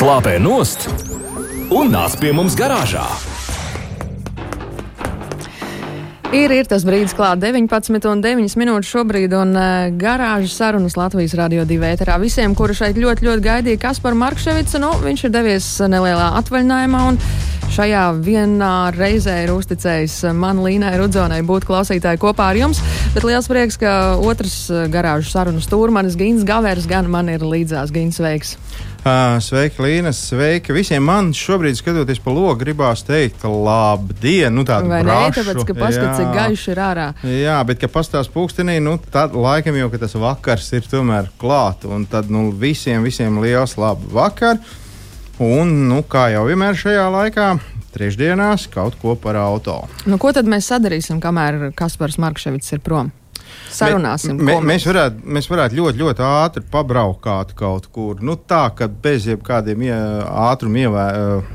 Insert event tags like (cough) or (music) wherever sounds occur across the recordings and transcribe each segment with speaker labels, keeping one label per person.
Speaker 1: Slāpē nost un nāc pie mums garāžā!
Speaker 2: Ir, ir tas brīdis, klāt 19 un 9 minūtes šobrīd, un uh, garāžas sarunas Latvijas radio divi ēterā. Visiem, kuri šeit ļoti, ļoti gaidīja Kaspar Markševica, nu, viņš ir devies nelielā atvaļinājumā, un šajā vienā reizē ir uzticējis man Līnai Rudzonai būt klausītāji kopā ar jums. Bet liels prieks, ka otrs garāžas sarunas stūrmanis Gins Gavers gan man ir līdzās. Gins, sveiks!
Speaker 3: Sveiki, Līna! Sveiki visiem! Man šobrīd, skatoties pa logu, gribās teikt, labdien! Nu, tādu
Speaker 2: Vai ne?
Speaker 3: brašu.
Speaker 2: Tāpēc, ka paskats, cik gaišs ir ārā.
Speaker 3: Jā, bet, kad pastāv pūkstenī, nu, tad laikam jau tas vakars ir tomēr klāt. Un tad nu, visiem, visiem liels labu vakaru. Un, nu, kā jau vienmēr šajā laikā, trešdienās kaut ko par auto.
Speaker 2: Nu, ko tad mēs sadarīsim, kamēr Kaspars Markševits ir prom? Sarunāsim.
Speaker 3: Mē,
Speaker 2: ko
Speaker 3: mēs, varētu, mēs varētu ļoti, ļoti ātri pabraukāt kaut kur. Nu, tā, ka bez jebkādiem ie, ātruma ievē,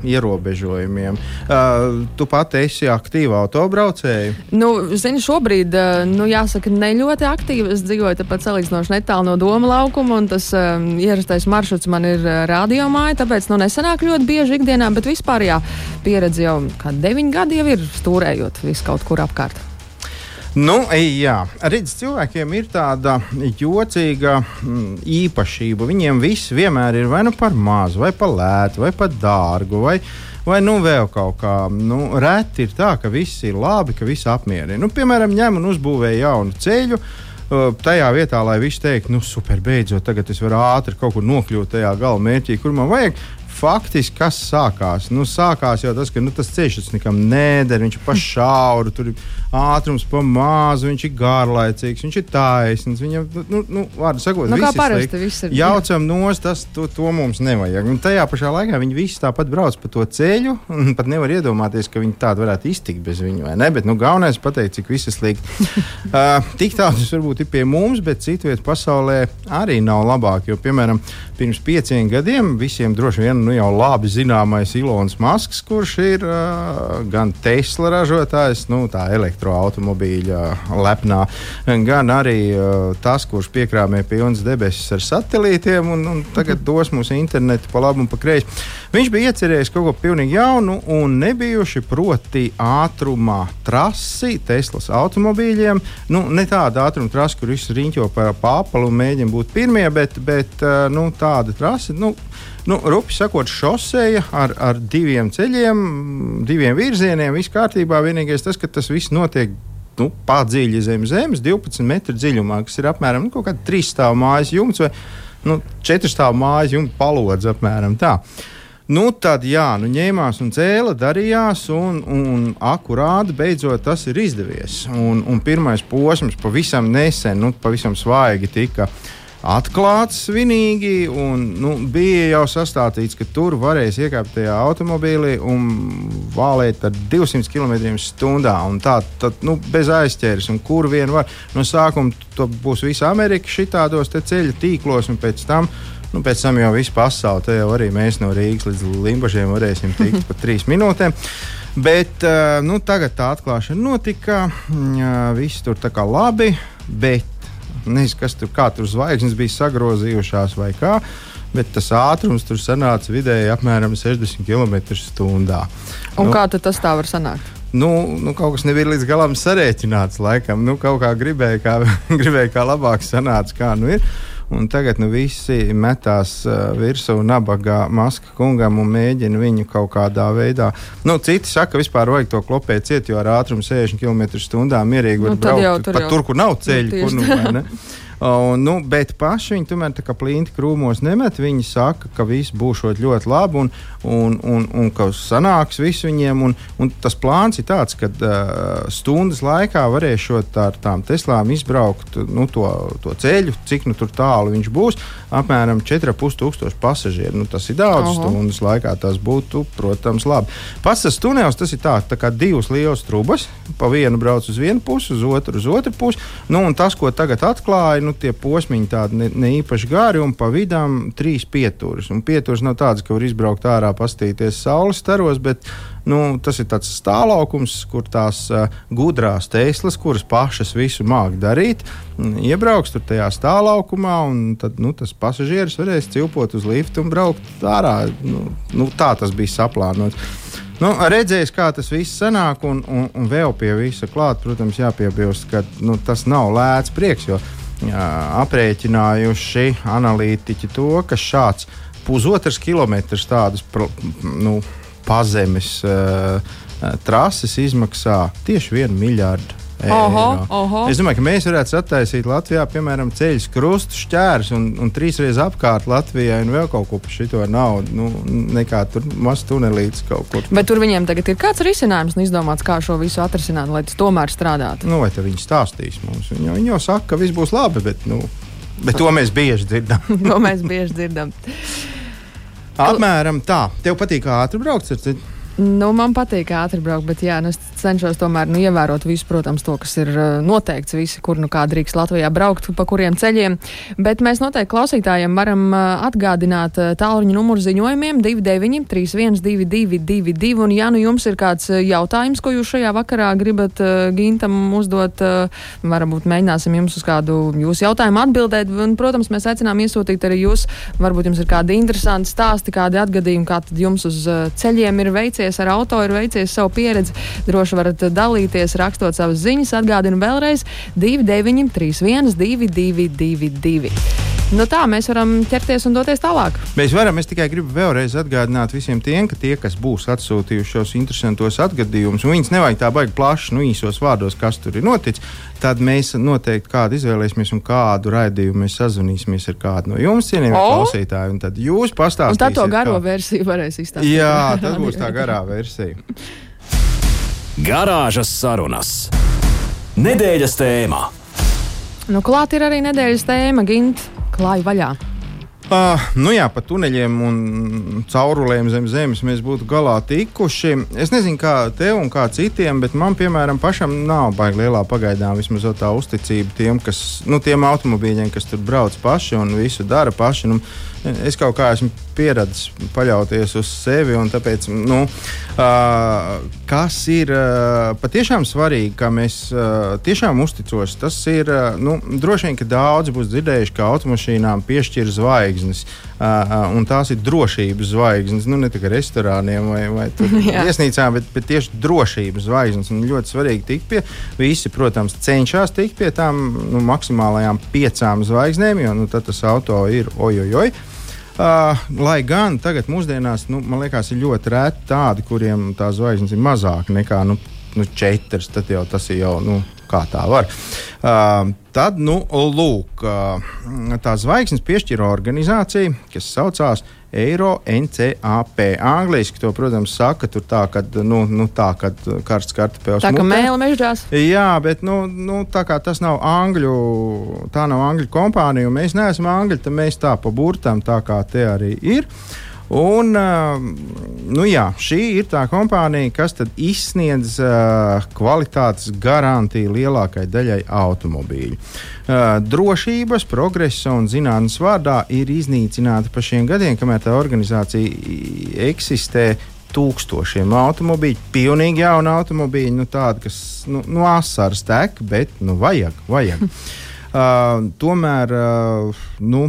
Speaker 3: ierobežojumiem. Uh, tu pati esi aktīva autobraucēja.
Speaker 2: Nu, zini, šobrīd, nu, jāsaka, ne ļoti aktīvi. Es dzīvoju tepat salīdzinoši netālu no Doma laukuma, un tas um, ierastais maršruts man ir radiomāja, tāpēc nu, nesanāk ļoti bieži ikdienā, bet vispār jā, pieredze jau kā deviņi gadi jau ir stūrējot visu kaut kur apkārt.
Speaker 3: Nu, jā, redz, cilvēkiem ir tāda jocīga mm, īpašība. Viņiem viss vienmēr ir vai nu par mazu, vai par lētu, vai par dārgu. Vai Vai nu vēl kaut kā, nu, reti ir tā, ka viss ir labi, ka viss apmierina. Nu, piemēram, ņem un uzbūvēja jaunu ceļu, uh, tajā vietā, lai viss teiktu, nu, super, beidzot, tagad es varu ātri kaut kur nokļūt tajā gala mērķī, kur man vajag. Faktiski, kas sākās? Nu, sākās jau tas, ka nu, tas ceļš tas nekam neder, viņš ir pa šauru, tur ir ātrums pa mazu, viņš ir garlaicīgs, viņš ir taisns. Viņam, nu, nu, vārdu sakot,
Speaker 2: Nu, kā parasti viss ir.
Speaker 3: Jaucam nost, tas to, to mums nevajag. Un tajā pašā laikā viņi visi tāpat brauc pa to ceļu, un pat nevar iedomāties, ka viņi tādu varētu iztikt bez viņu. vai ne? Bet nu, galvenais pateikt, cik viss ir slikti. uh, (laughs) tik tālu tas varbūt ir pie mums, bet citviet pasaulē arī nav labāk. Jo, piemēram, pirms pieciem gadiem visiem droši vien nu, jau labi zināmais Ilons Masks, kurš ir uh, gan Tesla ražotājs, nu, tā elektroautomobīļa lepnā, gan arī uh, tas, kurš piekrāmē pilnas debesis ar satelītiem un, un tagad dos mums internetu pa labu un pa kreisi. Viņš bija iecerējis kaut ko pilnīgi jaunu un nebijuši, proti, ātrumā trasi Teslas automobīļiem. Nu, ne tāda ātruma trasa, kur viss riņķo pa pāpalu un mēģina būt pirmie, bet, bet uh, nu, tāda trasa. Nu, Nu, Rupi sakot, šoseja ar, ar diviem ceļiem, diviem virzieniem, viss kārtībā. Vienīgais tas, ka tas viss notiek nu, padziļi zem zemes, 12 metru dziļumā, kas ir apmēram nu, kaut kāda trīs stāvu mājas jumts vai nu, četru stāvu mājas jumta palodze apmēram tā. Nu, tad, jā, nu, ņēmās un cēla, darījās, un, un akurāti beidzot tas ir izdevies. Un, un pirmais posms pavisam nesen, nu, pavisam svaigi tika atklāts svinīgi, un nu, bija jau sastādīts, ka tur varēs iekāpt tajā automobīlī un vālēt ar 200 km/h. Tā tad nu, bez aizķēres, un kur vien var. No sākuma būs visa Amerika šitādos ceļa tīklos, un pēc tam. Nu, pēc tam jau viss pasaule, te jau arī mēs no Rīgas līdz Limbaģiem varēsim tikt pa trīs (laughs) minūtēm. Bet uh, nu, tagad tā atklāšana notika. Uh, viss tur tā kā labi, bet nezinu, kas tur, kā tur zvaigznes bija sagrozījušās vai kā. Bet tas ātrums tur sanāca vidēji apmēram 60 km/h.
Speaker 2: Un
Speaker 3: Nu,
Speaker 2: kā tas tā var sanākt?
Speaker 3: nu, nu, kaut kas nebija līdz galam sarēķināts. Laikam. Nu, kaut kā gribēja, kā, (laughs) gribēja, kā labāk sanāca, kā nu ir. Un tagad nu, visi metās uh, virsū nabagā maska kungam un mēģina viņu kaut kādā veidā. Nu, citi saka, ka vispār vajag to klopēt ciet, jo ar ātrumu 60 km/h mierīgi var
Speaker 2: Nu,
Speaker 3: braukt
Speaker 2: jau tur
Speaker 3: pat
Speaker 2: jau-
Speaker 3: tur, kur nav ceļu.
Speaker 2: tieši
Speaker 3: kur, nu? (laughs) Un, nu, bet paši viņi tomēr tā kā plīnti krūmos nemet. Viņi saka, ka viss būs ļoti labi un, un, un, un ka sanāks viss viņiem. Un, un tas plāns ir tāds, ka uh, stundas laikā varēšot ar tām Teslām izbraukt nu, to, to ceļu, cik nu tur tālu viņš būs. Apmēram 4,5 tūkstoši pasažieru. Nu, tas ir daudz
Speaker 2: Oho.
Speaker 3: stundas laikā. Tas būtu, protams, labi. Pats tas tunels tas ir tā, tā kā divas lielas trubas. Pa vienu brauc uz vienu pusi, uz otru uz otru pusi. Nu, un tas, ko tagad atklāja, nu, tie posmiņi tādi ne, ne īpaši gari un pa vidām trīs pieturas. Un pieturas nav tādas, ka var izbraukt ārā, pastīties saules staros, bet nu, tas ir tāds stāvlaukums, kur tās uh, gudrās tēslas, kuras pašas visu māk darīt, iebrauks tur tajā stāvlaukumā, un tad nu, tas pasažieris varēs cilpot uz liftu un braukt ārā. Nu, nu, tā tas bija saplānots. Nu, redzējis, kā tas viss sanāk, un, un, un vēl pie visa klāt, protams, jāpiebilst, ka nu, tas nav lēts prieks, jo aprēķinājuši analītiķi to, ka šāds pusotrs kilometrs tādas nu, pazemes uh, trases izmaksā tieši vienu miljardu
Speaker 2: Oho, oho.
Speaker 3: Es domāju, ka mēs varētu sataisīt Latvijā, piemēram, ceļu krustu šķērs un, un trīsreiz apkārt Latvijai un vēl kaut ko par šo naudu. Nu, nekā tur maz tunelītis kaut kur.
Speaker 2: Bet tur viņiem tagad ir kāds risinājums un izdomāts, kā šo visu atrisināt, lai tas tomēr strādātu.
Speaker 3: Nu, vai te viņi stāstīs mums? Viņi, viņi jau saka, ka viss būs labi, bet, nu, bet to mēs bieži dzirdam. (laughs)
Speaker 2: to mēs bieži dzirdam.
Speaker 3: Apmēram tā. Tev patīk ātri braukt ar citu?
Speaker 2: Nu, man patīk ātri braukt, bet jā, nu, es cenšos tomēr nu, ievērot visu, protams, to, kas ir uh, noteikts, visi, kur nu kā drīkst Latvijā braukt, pa kuriem ceļiem. Bet mēs noteikti klausītājiem varam uh, atgādināt uh, tālruņa numuru ziņojumiem 29, 31, 22, 22. Un, ja nu jums ir kāds jautājums, ko jūs šajā vakarā gribat Gintam uzdot, varbūt mēģināsim jums uz kādu jūsu jautājumu atbildēt. Un, protams, mēs aicinām iesūtīt arī jūs, varbūt jums ir kādi interesanti stāsti, kādi atgadījumi, kā tad jums uz ceļiem ir veicies veicies ar auto, ir veicies savu pieredzi. Droši varat dalīties, rakstot savas ziņas. Atgādinu vēlreiz 2931, 222. Nu tā mēs varam ķerties un doties tālāk.
Speaker 3: Mēs varam. Es tikai gribu vēlreiz atgādināt visiem tiem, ka tie, kas būs atsūtījuši šos interesantos atgadījumus, un viņus nevajag tā baigi plaši, nu īsos vārdos, kas tur ir noticis, tad mēs noteikti kādu izvēlēsimies un kādu raidījumu mēs sazvanīsimies ar kādu no jums, cienījamie klausītāji. Un tad jūs pastāstīsiet. Un
Speaker 2: tad to garo kā... versiju varēs izstāstīt.
Speaker 3: Jā, tas būs tā garā versija. (laughs)
Speaker 1: Garāžas sarunas. Nedēļas tēmā.
Speaker 2: Nu, klāt ir arī nedēļas tēma, Gint klāja vaļā?
Speaker 3: Uh, nu jā, pa tuneļiem un caurulēm zem zemes mēs būtu galā tikuši. Es nezinu, kā tev un kā citiem, bet man, piemēram, pašam nav baigi lielā pagaidām vismaz tā uzticība tiem, kas, nu, tiem automobīļiem, kas tur brauc paši un visu dara paši. Nu, es kaut kā esmu pieradis paļauties uz sevi, un tāpēc, nu, kas ir patiešām svarīgi, ka mēs tiešām uzticos, tas ir, nu, droši vien, ka daudzi būs dzirdējuši, ka automašīnām piešķir zvaigznes, un tās ir drošības zvaigznes, nu, ne tikai restorāniem vai, vai (laughs) viesnīcām, bet, bet tieši drošības zvaigznes, un ļoti svarīgi tikt pie, visi, protams, cenšas tikt pie tām nu, maksimālajām piecām zvaigznēm, jo, nu, tas auto ir ojojoj. Oj, oj. Uh, lai gan tagad, mūsdienās, nu, man liekas, ir ļoti reti tādi, kuriem tā zvaigznes ir mazāk nekā nu, nu, četras. Tad jau tas ir jau. Nu, Kā tā var? Uh, tad, nu, lūk, uh, tā zvaigznes piešķira organizācija, kas saucās eiro NCAP. Angliski to, protams, saka tur tā, ka, nu, nu tā, kad karsts kartupēlis.
Speaker 2: Tā kā mēlē mežģās.
Speaker 3: Jā, bet, nu, nu, tā kā tas nav angļu, tā nav angļu kompānija, un mēs neesam angļi, tad mēs tā pa burtam, tā kā te arī ir. Uh, Un, nu jā, šī ir tā kompānija, kas izsniedz uh, kvalitātes garantiju lielākajai daļai automobīļu. Uh, drošības, progresa un zinātnes vārdā ir iznīcināta pa šiem gadiem, kamēr tā organizācija eksistē. Tūkstošiem automobīļu, pilnīgi jaunu automobīļu, nu, tādu, kas nu, nu asaras tek, bet nu, vajag. vajag. (laughs) uh, tomēr, uh, nu,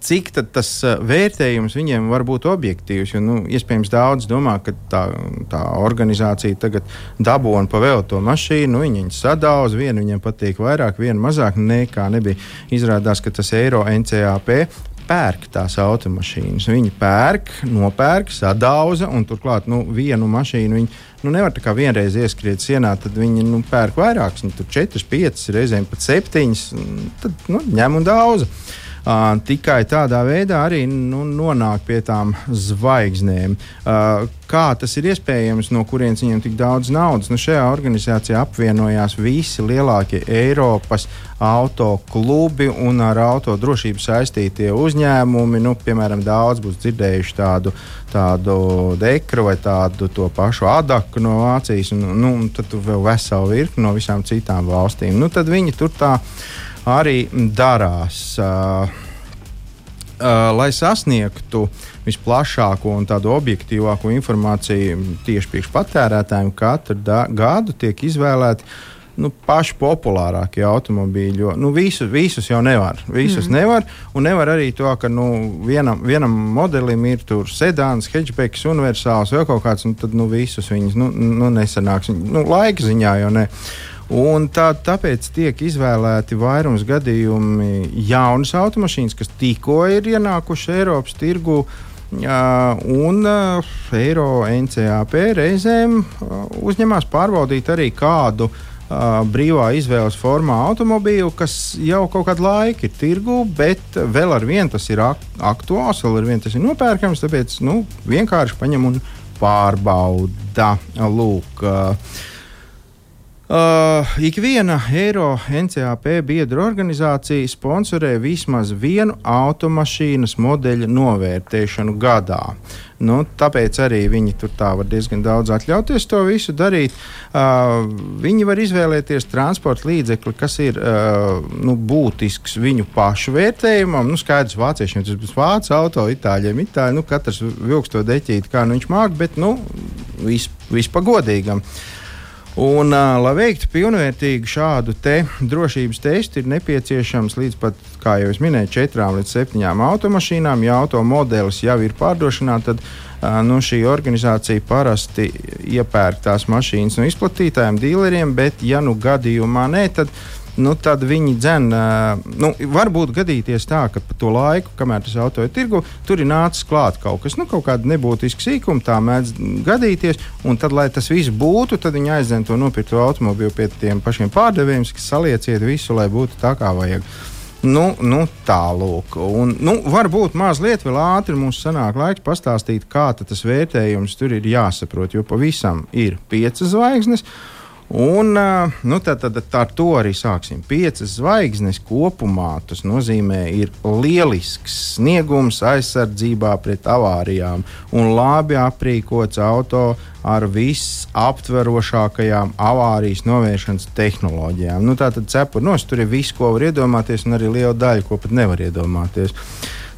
Speaker 3: cik tas eh, vērtējums viņiem var būt objektīvs. Jo, nu, iespējams, daudz domā, ka tā, tā organizācija tagad dabūna pa vēl to mašīnu, nu, viņi viņu sadauž, viena viņiem patīk vairāk, viena mazāk. Nekā nebija. Izrādās, ka tas eiro NCAP pērk tās automašīnas. Viņi pērk, nopērk, sadauza un turklāt nu, vienu mašīnu. Viņi, nu, nevar tā kā vienreiz ieskriet sienā, tad viņi nu, pērk vairākas, nu, tur četras, piecas, reizēm pat septiņas. Tad nu, ņem un daudz. Uh, tikai tādā veidā arī nu, nonāk pie tām zvaigznēm. Uh, kā tas ir iespējams, no kurienes viņiem tik daudz naudas? Nu, šajā organizācijā apvienojās visi lielākie Eiropas autoklubi un ar autodrošību saistītie uzņēmumi. Nu, piemēram, daudz būs dzirdējuši tādu, tādu dekru vai tādu pašu adaku no Vācijas, un nu, tad vēl veselu virkni no visām citām valstīm. Nu, tad viņi tur tā arī darās. Uh, Uh, lai sasniegtu visplašāko un tādu objektīvāko informāciju tieši priekš patērētājiem, katru gadu tiek izvēlēti nu, paši populārākie automobīļi. Jo, nu, visus, visus jau nevar. Visus mm. nevar. Un nevar arī to, ka nu, vienam, vienam modelim ir sedāns, hatchbacks, universāls vai kaut kāds, tad nu, visus viņus nu, nu, nesanāks. Nu, laika ziņā jau ne. Un tā, tāpēc tiek izvēlēti vairums gadījumi jaunas automašīnas, kas tikko ir ienākušas Eiropas tirgu. Uh, un uh, Eiro NCAP reizēm uh, uzņemās pārbaudīt arī kādu uh, brīvā izvēles formā automobīlu, kas jau kaut kādu laiku ir tirgu, bet vēl ar vienu tas ir ak aktuāls, vēl ar vienu tas ir nopērkams. Tāpēc nu, vienkārši paņem un pārbauda. Lūk, uh, Uh, Ikviena Eiro NCAP biedru organizācija sponsorē vismaz vienu automašīnas modeļa novērtēšanu gadā. Nu, tāpēc arī viņi tur tā var diezgan daudz atļauties to visu darīt. Uh, viņi var izvēlēties transporta līdzekli, kas ir uh, nu, būtisks viņu pašu vērtējumam. Nu, skaidrs, vāciešiem tas būs vācu auto, itāļiem itāļi. Nu, katrs vilks to deķīt, kā nu viņš māk, bet nu, viss vis pagodīgam. Uh, Un, uh, lai veiktu pilnvērtīgu šādu te drošības testu, ir nepieciešams līdz pat, kā jau es minēju, četrām līdz septiņām automašīnām. Ja automodelis jau ir pārdošanā, tad uh, nu, šī organizācija parasti iepērk tās mašīnas no izplatītājiem, dealeriem, bet, ja nu gadījumā nē, tad nu, tad viņi dzen. Nu, varbūt gadīties tā, ka pa to laiku, kamēr tas auto ir tirgu, tur ir nācis klāt kaut kas, nu, kaut kāda nebūtiska sīkuma, tā mēdz gadīties. Un tad, lai tas viss būtu, tad viņi aizdzen to nopirkto automobīlu pie tiem pašiem pārdevējiem, kas salieciet visu, lai būtu tā kā vajag. Nu, nu, Tālāk, nu, varbūt mazliet vēl ātri mums sanāk laiks pastāstīt, kā tas vērtējums tur ir jāsaprot. Jo pavisam ir piecas zvaigznes, Un, nu, tad, tad, tad ar to arī sāksim. Piecas zvaigznes kopumā tas nozīmē, ir lielisks sniegums aizsardzībā pret avārijām un labi aprīkots auto ar visaptverošākajām avārijas novēršanas tehnoloģijām. Nu, tā tad cepurnos tur ir viss, ko var iedomāties, un arī liela daļa, ko pat nevar iedomāties.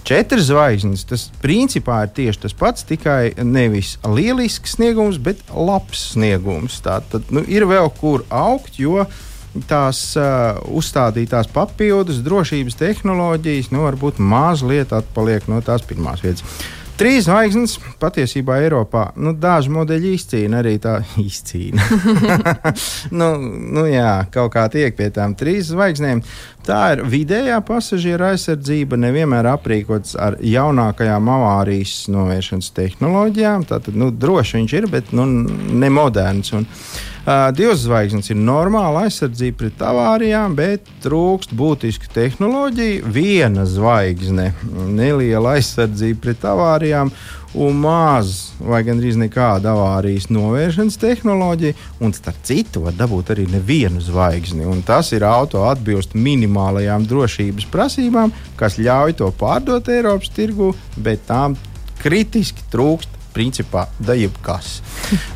Speaker 3: Četras zvaigznes. Tas principā ir tieši tas pats, tikai nevis lielisks sniegums, bet labs sniegums. Tā tad nu, ir vēl kur augt, jo tās uh, uzstādītās papildus drošības tehnoloģijas nu, varbūt mazliet atpaliek no tās pirmās vietas. Trīs zvaigznes patiesībā Eiropā nu, daži modeļi izcīna arī tā (laughs) izcīna. (laughs) nu, nu, jā, kaut kā tiek pie tām trīs zvaigznēm. Tā ir vidējā pasažiera aizsardzība, nevienmēr aprīkots ar jaunākajām avārijas novēršanas tehnoloģijām. Tātad nu, droši viņš ir, bet nu, ne moderns. Un, Uh, divas zvaigznes ir normāla aizsardzība pret avārijām, bet trūkst būtisku tehnoloģiju. Viena zvaigzne, neliela aizsardzība pret avārijām un maz vai gandrīz nekāda avārijas novēršanas tehnoloģija. Un starp citu, var dabūt arī nevienu zvaigzni. Un tas ir auto atbilst minimālajām drošības prasībām, kas ļauj to pārdot Eiropas tirgu, bet tām kritiski trūkst principā da jebkas.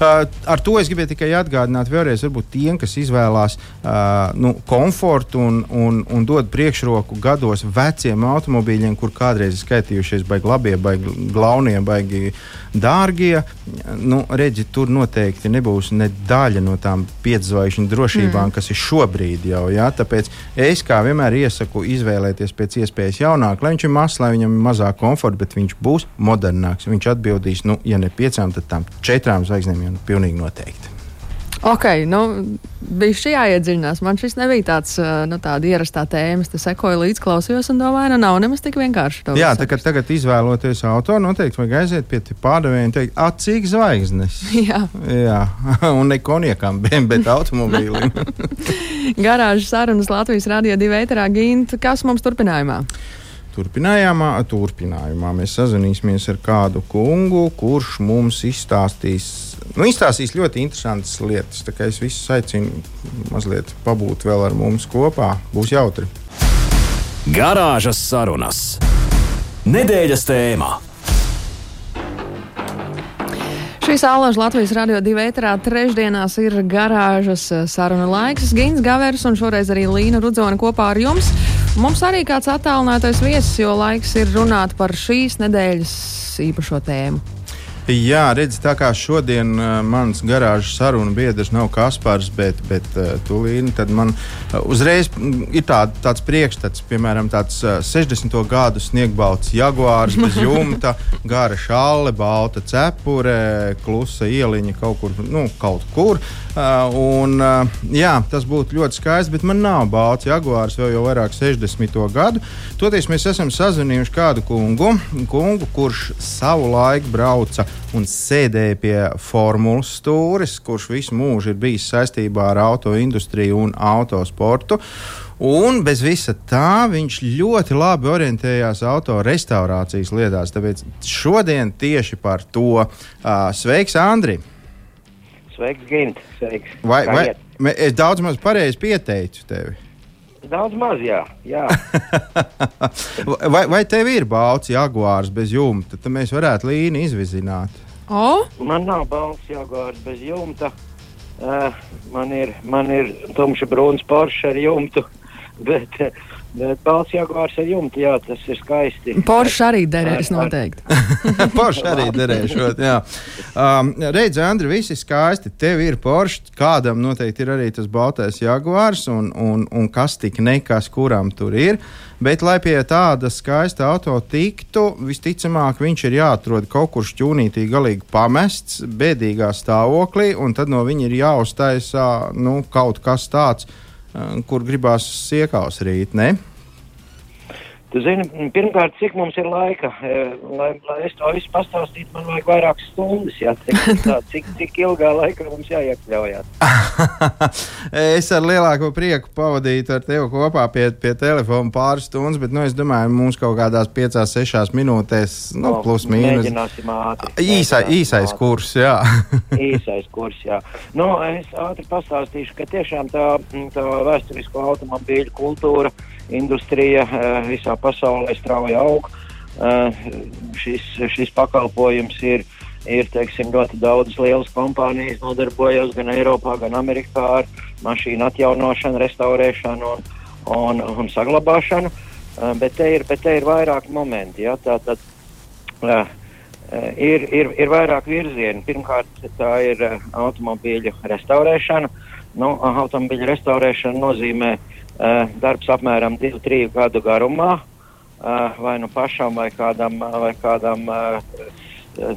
Speaker 3: uh, (laughs) ar to es gribēju tikai atgādināt vēlreiz, varbūt tiem, kas izvēlās uh, nu, komfortu un, un, un dod priekšroku gados veciem automobīļiem, kur kādreiz ir skaitījušies baigi labie, baigi glaunie, baigi dārgie. Nu, redzi, tur noteikti nebūs ne daļa no tām piedzvaigžņu drošībām, mm. kas ir šobrīd jau. Ja? Tāpēc es kā vienmēr iesaku izvēlēties pēc iespējas jaunāku, lai viņš ir mazs, lai viņam ir mazāk komforta, bet viņš būs modernāks. Viņš atbildīs, nu, ja ne piecām, tad tam četrām zvaigznēm jau pilnīgi noteikti.
Speaker 2: Ok, nu, bija šī jāiedziļinās. Man šis nebija tāds nu, ierastā tēma. Es sekoju līdzi, klausījos un domāju, nu nav nemaz tik vienkārši.
Speaker 3: Jā, tā kā tagad izvēloties auto, noteikti vajag aiziet pie pārdevēja un teikt, acīk zvaigznes. (laughs)
Speaker 2: Jā.
Speaker 3: Jā, (laughs) un ne konjakam, (laughs) bet automobīlim.
Speaker 2: Garāžas sarunas Latvijas Rādio 2 ēterā Ginta. Kas mums turpinājumā?
Speaker 3: Turpinājumā, turpinājumā mēs sazināmies ar kādu kungu, kurš mums izstāstīs, nu, izstāstīs ļoti interesantas lietas. Tā kā es visus aicinu mazliet pabūt vēl ar mums kopā, būs jautri.
Speaker 1: Garāžas sarunas. Nedēļas tēmā.
Speaker 2: Šīs alažas Latvijas radio divi ēterā trešdienās ir garāžas saruna laiks. Gins Gavers un šoreiz arī Līna Rudzona kopā ar jums. Mums arī kāds attālinātais viesis, jo laiks ir runāt par šīs nedēļas īpašo tēmu.
Speaker 3: Jā, redz, tā kā šodien uh, mans garāžas sarunu biedrs nav Kaspars, bet, bet uh, Tulīna, tad man uh, uzreiz ir tā, tāds priekšstats, piemēram, tāds uh, 60. gadu sniegbalts jaguārs bez (laughs) jumta, gara šāle, balta cepure, klusa ieliņa kaut kur, nu, kaut kur. Uh, un, uh, jā, tas būtu ļoti skaisti, bet man nav balts jaguārs vēl jau vairāk 60. gadu. Toties mēs esam sazvanījuši kādu kungu, kungu kurš savu laiku brauca un sēdēja pie formulas stūres, kurš visu mūžu ir bijis saistībā ar auto industriju un autosportu. Un bez visa tā viņš ļoti labi orientējās autorestaurācijas lietās. Tāpēc šodien tieši par to uh, sveiks, Andri!
Speaker 4: Sveiks, Gint! Sveiks.
Speaker 3: Vai, vai me- es daudz maz pareizi pieteicu tevi?
Speaker 4: Daudz maz, jā. jā. (laughs)
Speaker 3: vai, vai tev ir balts jaguārs bez jumta? Tad mēs varētu līniju izvizināt.
Speaker 2: O,
Speaker 4: Man nav balss jāgājas bez jumta. Uh, man ir, man ir tumša brūns Porsche ar jumtu, (laughs) bet, eh, bet balss jāgājas ar jumtu, jā, tas ir skaisti.
Speaker 2: Porsche arī derēs noteikti. (laughs)
Speaker 3: Porsche arī derēšot. Jā, um, redz, Andri, viss ir skaisti. Tev ir Porsche, kādam noteikti ir arī tas baltais jaguārs, un, un, un kas tik nekas, kuram tur ir. Bet, lai pie tāda skaista auto tiktu, visticamāk, viņš ir jāatrod kaut kur šķūnītī, galīgi pamests, bēdīgā stāvoklī, un tad no viņa ir jāuztaisa nu, kaut kas tāds, kur gribās siekās rīt. Ne?
Speaker 4: Tu zini, pirmkārt, cik mums ir laika, eh, lai, lai es to visu pastāstītu, man vajag vairākas stundas, jā, tā, (laughs) cik, cik ilgā laikā mums jāiekļaujās. (laughs)
Speaker 3: es ar lielāko prieku pavadītu ar tevi kopā pie, pie telefona pāris stundas, bet nu, es domāju, mums kaut kādās 5-6 minūtēs, nu, plus mīnus.
Speaker 4: Mēģināsim ātri. Mēģināsim
Speaker 3: īsais
Speaker 4: ātri.
Speaker 3: kurs, jā. (laughs)
Speaker 4: īsais kurs. Jā. Nu, es ātri pastāstīšu, ka tiešām tā, tā vēsturisko automobīļu kultūra, industrija eh, visā pasaulē strauji aug. Eh, Šis, šis pakalpojums ir, ir teiksim, ļoti daudzas lielas kompānijas nodarbojas gan Eiropā, gan Amerikā ar mašīnu atjaunošanu, restaurēšanu un, un, un saglabāšanu. Eh, Bet te ir, bet te ir vairāk momenti. Ja? Tātad, eh, Eh, ir, ir, ir vairāk virzieni. Pirmkārt, tā ir automobīļu restaurēšana. Nu, automobīļu restaurēšana nozīmē uh, darbs apmēram 2-3 gadu garumā, vai nu pašam, vai kādam, vai kādam uh,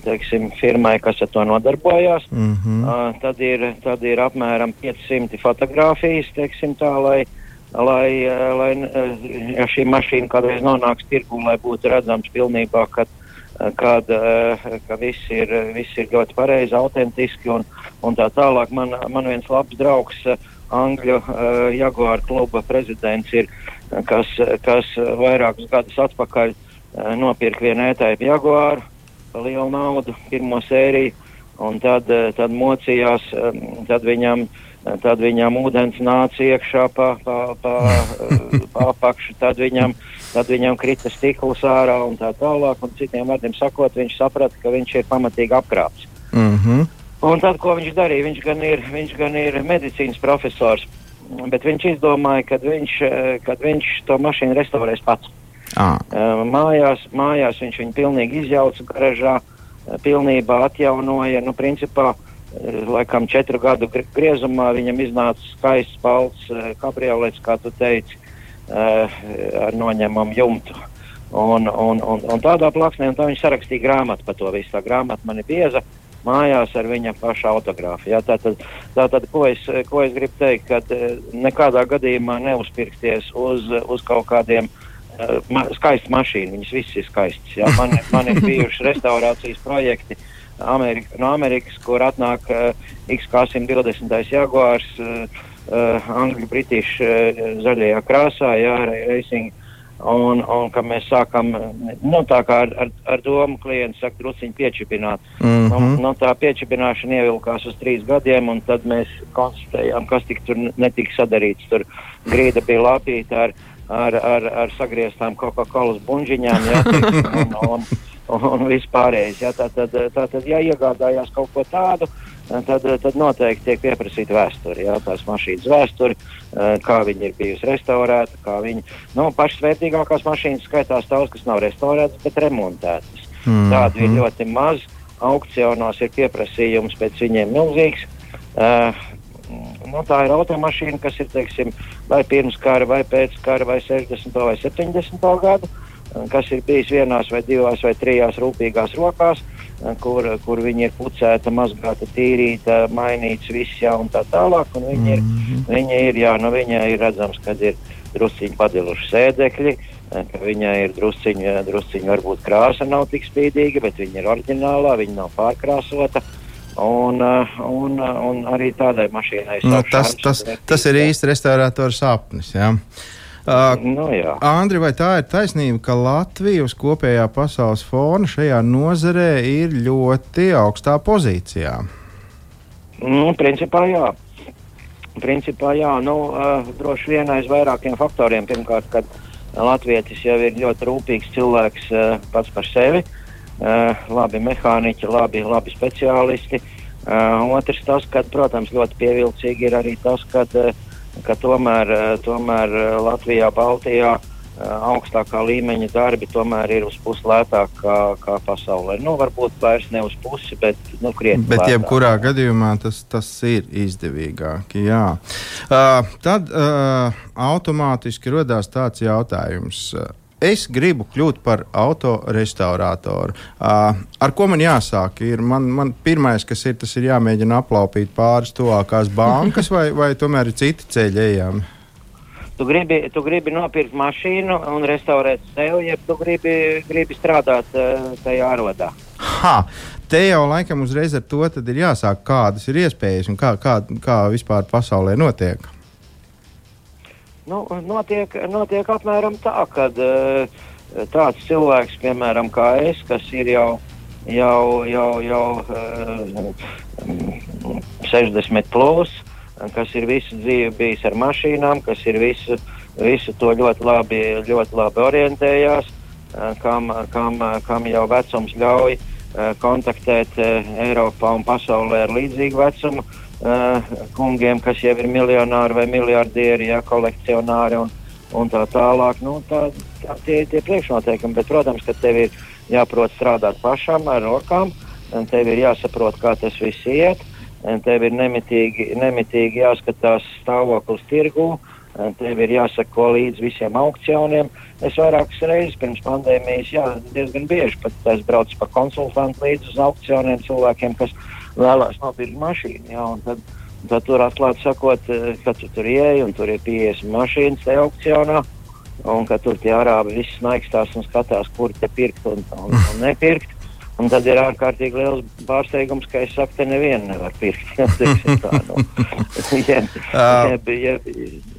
Speaker 4: teiksim, firmai, kas ar to nodarbojās.
Speaker 3: Mm -hmm.
Speaker 4: Tad, ir, tad ir apmēram 500 fotografijas, teiksim tā, lai, lai, lai ja šī mašīna kādreiz nonāks tirgu, lai būtu redzams pilnībā, ka, kad, uh, ka viss ir, viss ir ļoti pareizi, autentiski un, un tā tālāk. Man, man viens labs draugs, Angļu Jaguar kluba prezidents, ir, kas, kas vairākus gadus atpakaļ uh, nopirka vienu ētāju Jaguāru par lielu naudu, pirmo sēriju, un tad, eh, tad mocījās, em, tad viņam, tad viņam ūdens nāca iekšā pa, pa, pa, eh, (laughs) pa apakšu, tad viņam, tad viņam krita stikls ārā un tā tālāk, un citiem vārdiem sakot, viņš saprata, ka viņš ir pamatīgi apkrāps.
Speaker 3: Mm -hmm.
Speaker 4: Un tad, ko viņš darīja, viņš gan ir, viņš gan ir medicīnas profesors, bet viņš izdomāja, ka viņš, eh, kad viņš to mašīnu restaurēs pats.
Speaker 3: ah.
Speaker 4: Uh, mājās, mājās viņš viņu pilnīgi izjauca garažā, uh, pilnībā atjaunoja. Nu, principā, uh, laikam četru gadu gr- griezumā viņam iznāca skaists balts uh, kabriolets, kā tu teici, uh, ar noņemamu jumtu. Un, un, un, un tādā plāksnē, un tā viņš sarakstīja grāmatu par to visu. Tā grāmata man ir bieza. Mājās ar viņa paša autogrāfu. Jā, tātad, tātad, ko, es, ko es gribu teikt, ka nekādā gadījumā neuzpirkties uz, uz kaut kādiem uh, ma skaistu mašīnu. Viņas visas ir skaistas. Jā. Man, man ir bijuši (laughs) restaurācijas projekti Amerika, no Amerikas, kur atnāk uh, XK120 Jaguars, uh, uh, Angļu, Britišu uh, zaļajā krāsā, jā, ra- racing. Un, un ka mēs sākam nu, ar, ar, ar domu, klients saka, druskuļi piečipināt.
Speaker 3: Mm
Speaker 4: Nu,
Speaker 3: -hmm.
Speaker 4: nu, tā piečipināšana ievilkās uz trīs gadiem, un tad mēs konstatējām, kas tik tur netika sadarīts. Tur grīda bija lapīta ar, ar, ar, ar sagrieztām Coca-Cola buļģiņām, (laughs) un, un, vispārējais. Ja, tā tad, tā tad, ja iegādājās kaut ko tādu, tad, tad noteikti tiek pieprasīta vēsture. Ja, tās mašīnas vēsture, kā viņa ir bijusi restaurēta, kā viņa, nu, pašas vērtīgākās mašīnas skaitās tās, kas nav restaurētas, bet remontētas. Mm. Tādu ir ļoti maz. Aukcionos ir pieprasījums pēc viņiem milzīgs. Uh, nu, tā ir automašīna, kas ir teiksim, vai pirms kara, vai pēc kara, vai 60. vai 70. gadu, kas ir bijis vienās vai divās vai trijās rūpīgās rokās, kur, kur viņi ir pucēta, mazgāta, tīrīta, mainīts viss jau un tā tālāk. Un viņi, ir, mm -hmm. viņi ir, jā, nu, viņai ir redzams, ka ir drusciņi padiluši sēdekļi. Viņai ir drusciņa, drusciņa, varbūt krāsa nav tik spīdīga, bet viņa ir oriģinālā, viņa nav pārkrāsota. Un, uh, un, uh, un arī tādai mašīnai
Speaker 3: nu, tas, tas, tas ir īsti restaurātora sapnis. Jā. Uh,
Speaker 4: nu, jā.
Speaker 3: Andri, vai tā ir taisnība, ka Latvija uz kopējā pasaules fona šajā nozarē ir ļoti augstā pozīcijā?
Speaker 4: Nu, principā jā. Principā jā, nu, uh, droši vien aiz vairākiem faktoriem. Pirmkārt, kad Latvijas jau ir ļoti rūpīgs cilvēks uh, pats par sevi. Uh, labi mehāniķi, labi, labi speciālisti. Uh, otrs, tas, ka, protams, ļoti pievilcīgi ir arī tas, ka, uh, ka tomēr, uh, tomēr Latvijā, Baltijā augstākā līmeņa darbi tomēr ir uz pusi lētāk kā, kā pasaulē. Nu, varbūt vairs ne uz pusi, bet nu, krietni.
Speaker 3: Bet, lētāk. jebkurā gadījumā tas, tas ir izdevīgāk. Jā. Uh, tad uh, automātiski radās tāds jautājums. Uh, es gribu kļūt par autorestaurātoru. Uh, ar ko man jāsāk? Ir man, man pirmais, kas ir, tas ir jāmēģina aplaupīt pāris tuvākās bankas, vai, vai tomēr ir citi ceļi ejami?
Speaker 4: Tu gribi, tu gribi nopirkt mašīnu un restaurēt sevi, ja tu gribi, gribi strādāt tajā arodā.
Speaker 3: Ha! Te jau laikam uzreiz ar to ir jāsāk, kādas ir iespējas un kā, kā, kā vispār pasaulē notiek.
Speaker 4: Nu, notiek, notiek apmēram tā, ka uh, tāds cilvēks, piemēram, kā es, kas ir jau, jau, jau, jau uh, eh, 60 plus, kas ir visu dzīvi bijis ar mašīnām, kas ir visu, visu to ļoti labi, ļoti labi orientējās, uh, kam, kam, kam jau vecums ļauj kontaktēt Eiropā un pasaulē ar līdzīgu vecumu. Uh, kungiem, kas jau ir miljonāri vai miljardieri, ja, kolekcionāri un, un tā tālāk. Nu, tā, tā, tie ir tie priekšnoteikumi, bet, protams, ka tev ir jāprot strādāt pašam ar rokām, un tev ir jāsaprot, kā tas viss iet, un tev ir nemitīgi, nemitīgi jāskatās stāvoklis tirgū. Tev ir jāsako līdz visiem aukcioniem. Es vairākas reizes pirms pandēmijas, jā, diezgan bieži pat es braucu pa konsultantu līdz uz aukcioniem cilvēkiem, kas vēlās nopirkt mašīnu. Ja, tad, tad tur atklāti sakot, eh, ka tu tur ieej un tur ir 50 mašīnas tajā aukcionā. Un ka tur tie arābi viss naikstās un skatās, kur te pirkt un, un, un nepirkt. Un tad ir ārkārtīgi liels pārsteigums, ka es saku, te nevienu nevar pirkt. (laughs) tā, nu. (laughs) jeb, jeb, jeb,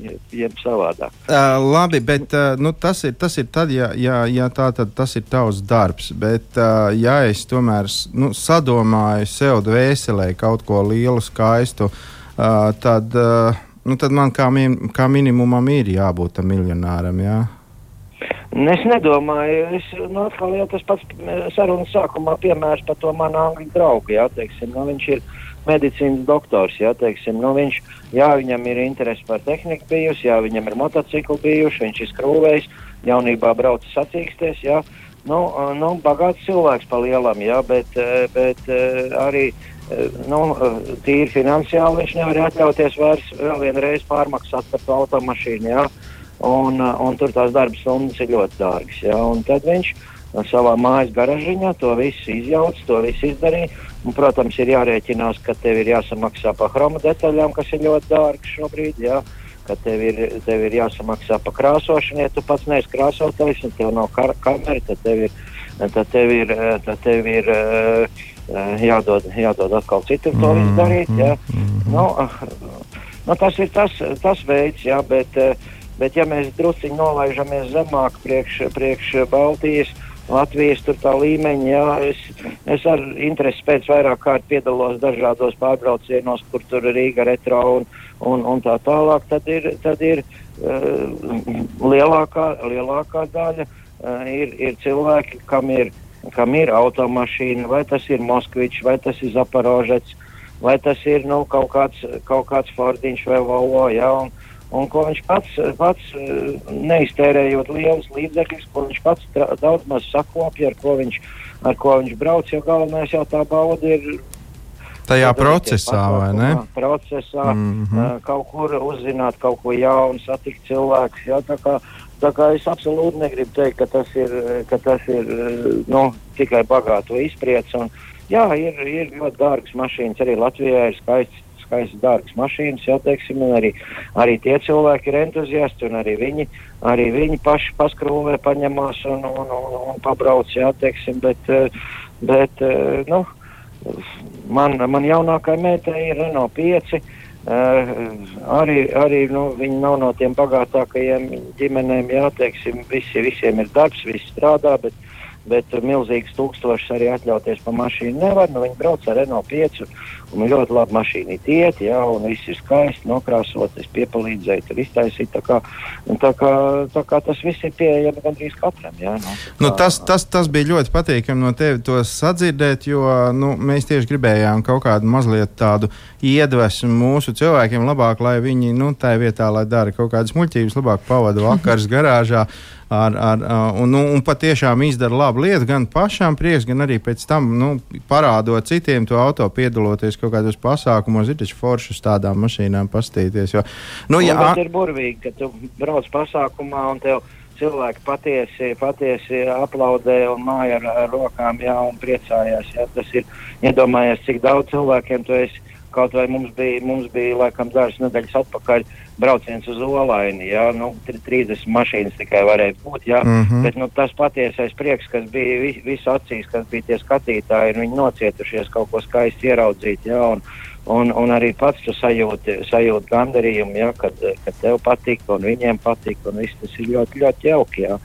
Speaker 4: jeb, jeb savādāk.
Speaker 3: Uh, labi, bet uh, nu, tas, ir, tas ir tad, ja, ja, ja tā tad tas ir tavs darbs. Bet, uh, ja es tomēr nu, sadomāju sev dvēselē kaut ko lielu, skaistu, uh, tad, uh, nu, tad man kā, min, kā minimumam ir jābūt miljonāram. Jā?
Speaker 4: Nu, es nedomāju, es, nu, atkal jau tas pats sarunas sākumā piemērs par to manu angļu draugu, jā, teiksim, nu, viņš ir medicīnas doktors, jā, teiksim, nu, viņš, jā, viņam ir interesi par tehniku bijusi, jā, viņam ir motocikli bijuši, viņš ir skrūvējis, jaunībā braucis sacīksties, jā, nu, nu, bagāts cilvēks pa lielam, jā, bet, bet arī, nu, tīri finansiāli viņš nevar atļauties vairs vēl vienreiz pārmaksāt par to automašīnu, jā un, uh, un tur tās darba stundas ir ļoti dārgas. Ja? Tad viņš uh, savā mājas garažiņā to visu izjauca, to visu izdarīja. Un, protams, ir jārēķinās, ka tev ir jāsamaksā par chroma detaļām, kas ir ļoti dārgas šobrīd. Ja? Ka tev ir, tev ir jāsamaksā par krāsošanu, ja tu pats neesi krāsotājs, un tev nav kar kamera, tad tev ir, tad tev ir, tad tev ir uh, jādod, jādod atkal citur to visu darīt. Ja? Mm -hmm. nu, uh, nu, tas ir tas, tas veids, ja? bet uh, Bet, ja mēs druskuļi nolaižamies zemāk priekš, priekš Baltijas, Latvijas tā līmeņa. Jā, es, es ar interesi pēc vairāk kārt piedalos dažādos pārbraucienos, kur tur ir Rīga retro un, un, un tā tālāk. Tad ir, tad ir uh, lielākā, lielākā daļa uh, ir, ir cilvēki, kam ir, kam ir automašīna, vai tas ir Moskvičs, vai tas ir Zaporožets, vai tas ir nu, kaut, kāds, kaut kāds Fordiņš vai Volvo. Jā, un, un ko viņš pats, pats neiztērējot lielus līdzekļus, ko viņš pats daudz maz sakopja, ar ko viņš, ar ko viņš brauc, jo galvenais jau tā bauda ir.
Speaker 3: Tajā procesā, vai ne?
Speaker 4: Procesā, mm -hmm. kaut kur uzzināt kaut ko jaunu, satikt cilvēkus. Jā, tā kā, tā kā es absolūti negribu teikt, ka tas ir, ka tas ir nu, tikai bagāto izpriec. Un, jā, ir, ir ļoti dārgas mašīnas, arī Latvijā ir skaists skaistas, dārgas mašīnas, jau teiksim, un arī, arī tie cilvēki ir entuziasti, un arī viņi, arī viņi paši paskrūvē, paņemās un, un, un, un pabrauc, jā, teiksim, bet, eh, bet eh, nu, man, man jaunākā meitai ir Renault 5. Uh, arī arī nu, viņi nav no tiem bagātākajiem ģimenēm, jā, teiksim, visi, visiem ir darbs, visi strādā, bet bet milzīgs tūkstošs arī atļauties pa mašīnu nevar. Nu, viņi brauc ar Renault 5 un ļoti labi mašīna iet, jā, un viss ir skaisti nokrāsot, es piepalīdzēju, tur iztaisīt. Tā kā, tā kā, tā kā tas viss ir pieejami gandrīz katram. Jā, nu,
Speaker 3: nu, tas, tas, tas bija ļoti patīkami no tevis to sadzirdēt, jo nu, mēs tieši gribējām kaut kādu mazliet tādu iedvesmu mūsu cilvēkiem labāk, lai viņi nu, tajā vietā, lai dara kaut kādas muļķības, labāk pavada vakars (laughs) garāžā ar, ar, un, nu, un patiešām izdara labu lietu gan pašām prieks, gan arī pēc tam nu, parādot citiem to auto, piedaloties kaut kādos pasākumos. Ir taču forši uz tādām mašīnām pastīties. Jo,
Speaker 4: nu, jā, tas ir burvīgi, ka tu brauc pasākumā un tev cilvēki patiesi, patiesi aplaudē un māja ar, ar rokām, jā, un priecājās. Jā. Tas ir iedomājies, cik daudz cilvēkiem tu esi. Kaut vai mums bija, mums bija laikam, dažas nedēļas atpakaļ uh, brauciens uz Olaini. Jā, nu, 30 mašīnas tikai varēja būt. Jā, mm -hmm. bet nu, tas patiesais prieks, kas bija vis, visu acīs, kas bija tie skatītāji, ir viņi nocietušies kaut ko skaisti ieraudzīt. Jā, un, Un, un arī pats tu sajūti, sajūti gandarījumu, ja, kad, kad tev patīk un viņiem patīk. Viss tas ir ļoti, ļoti jauki. Ja.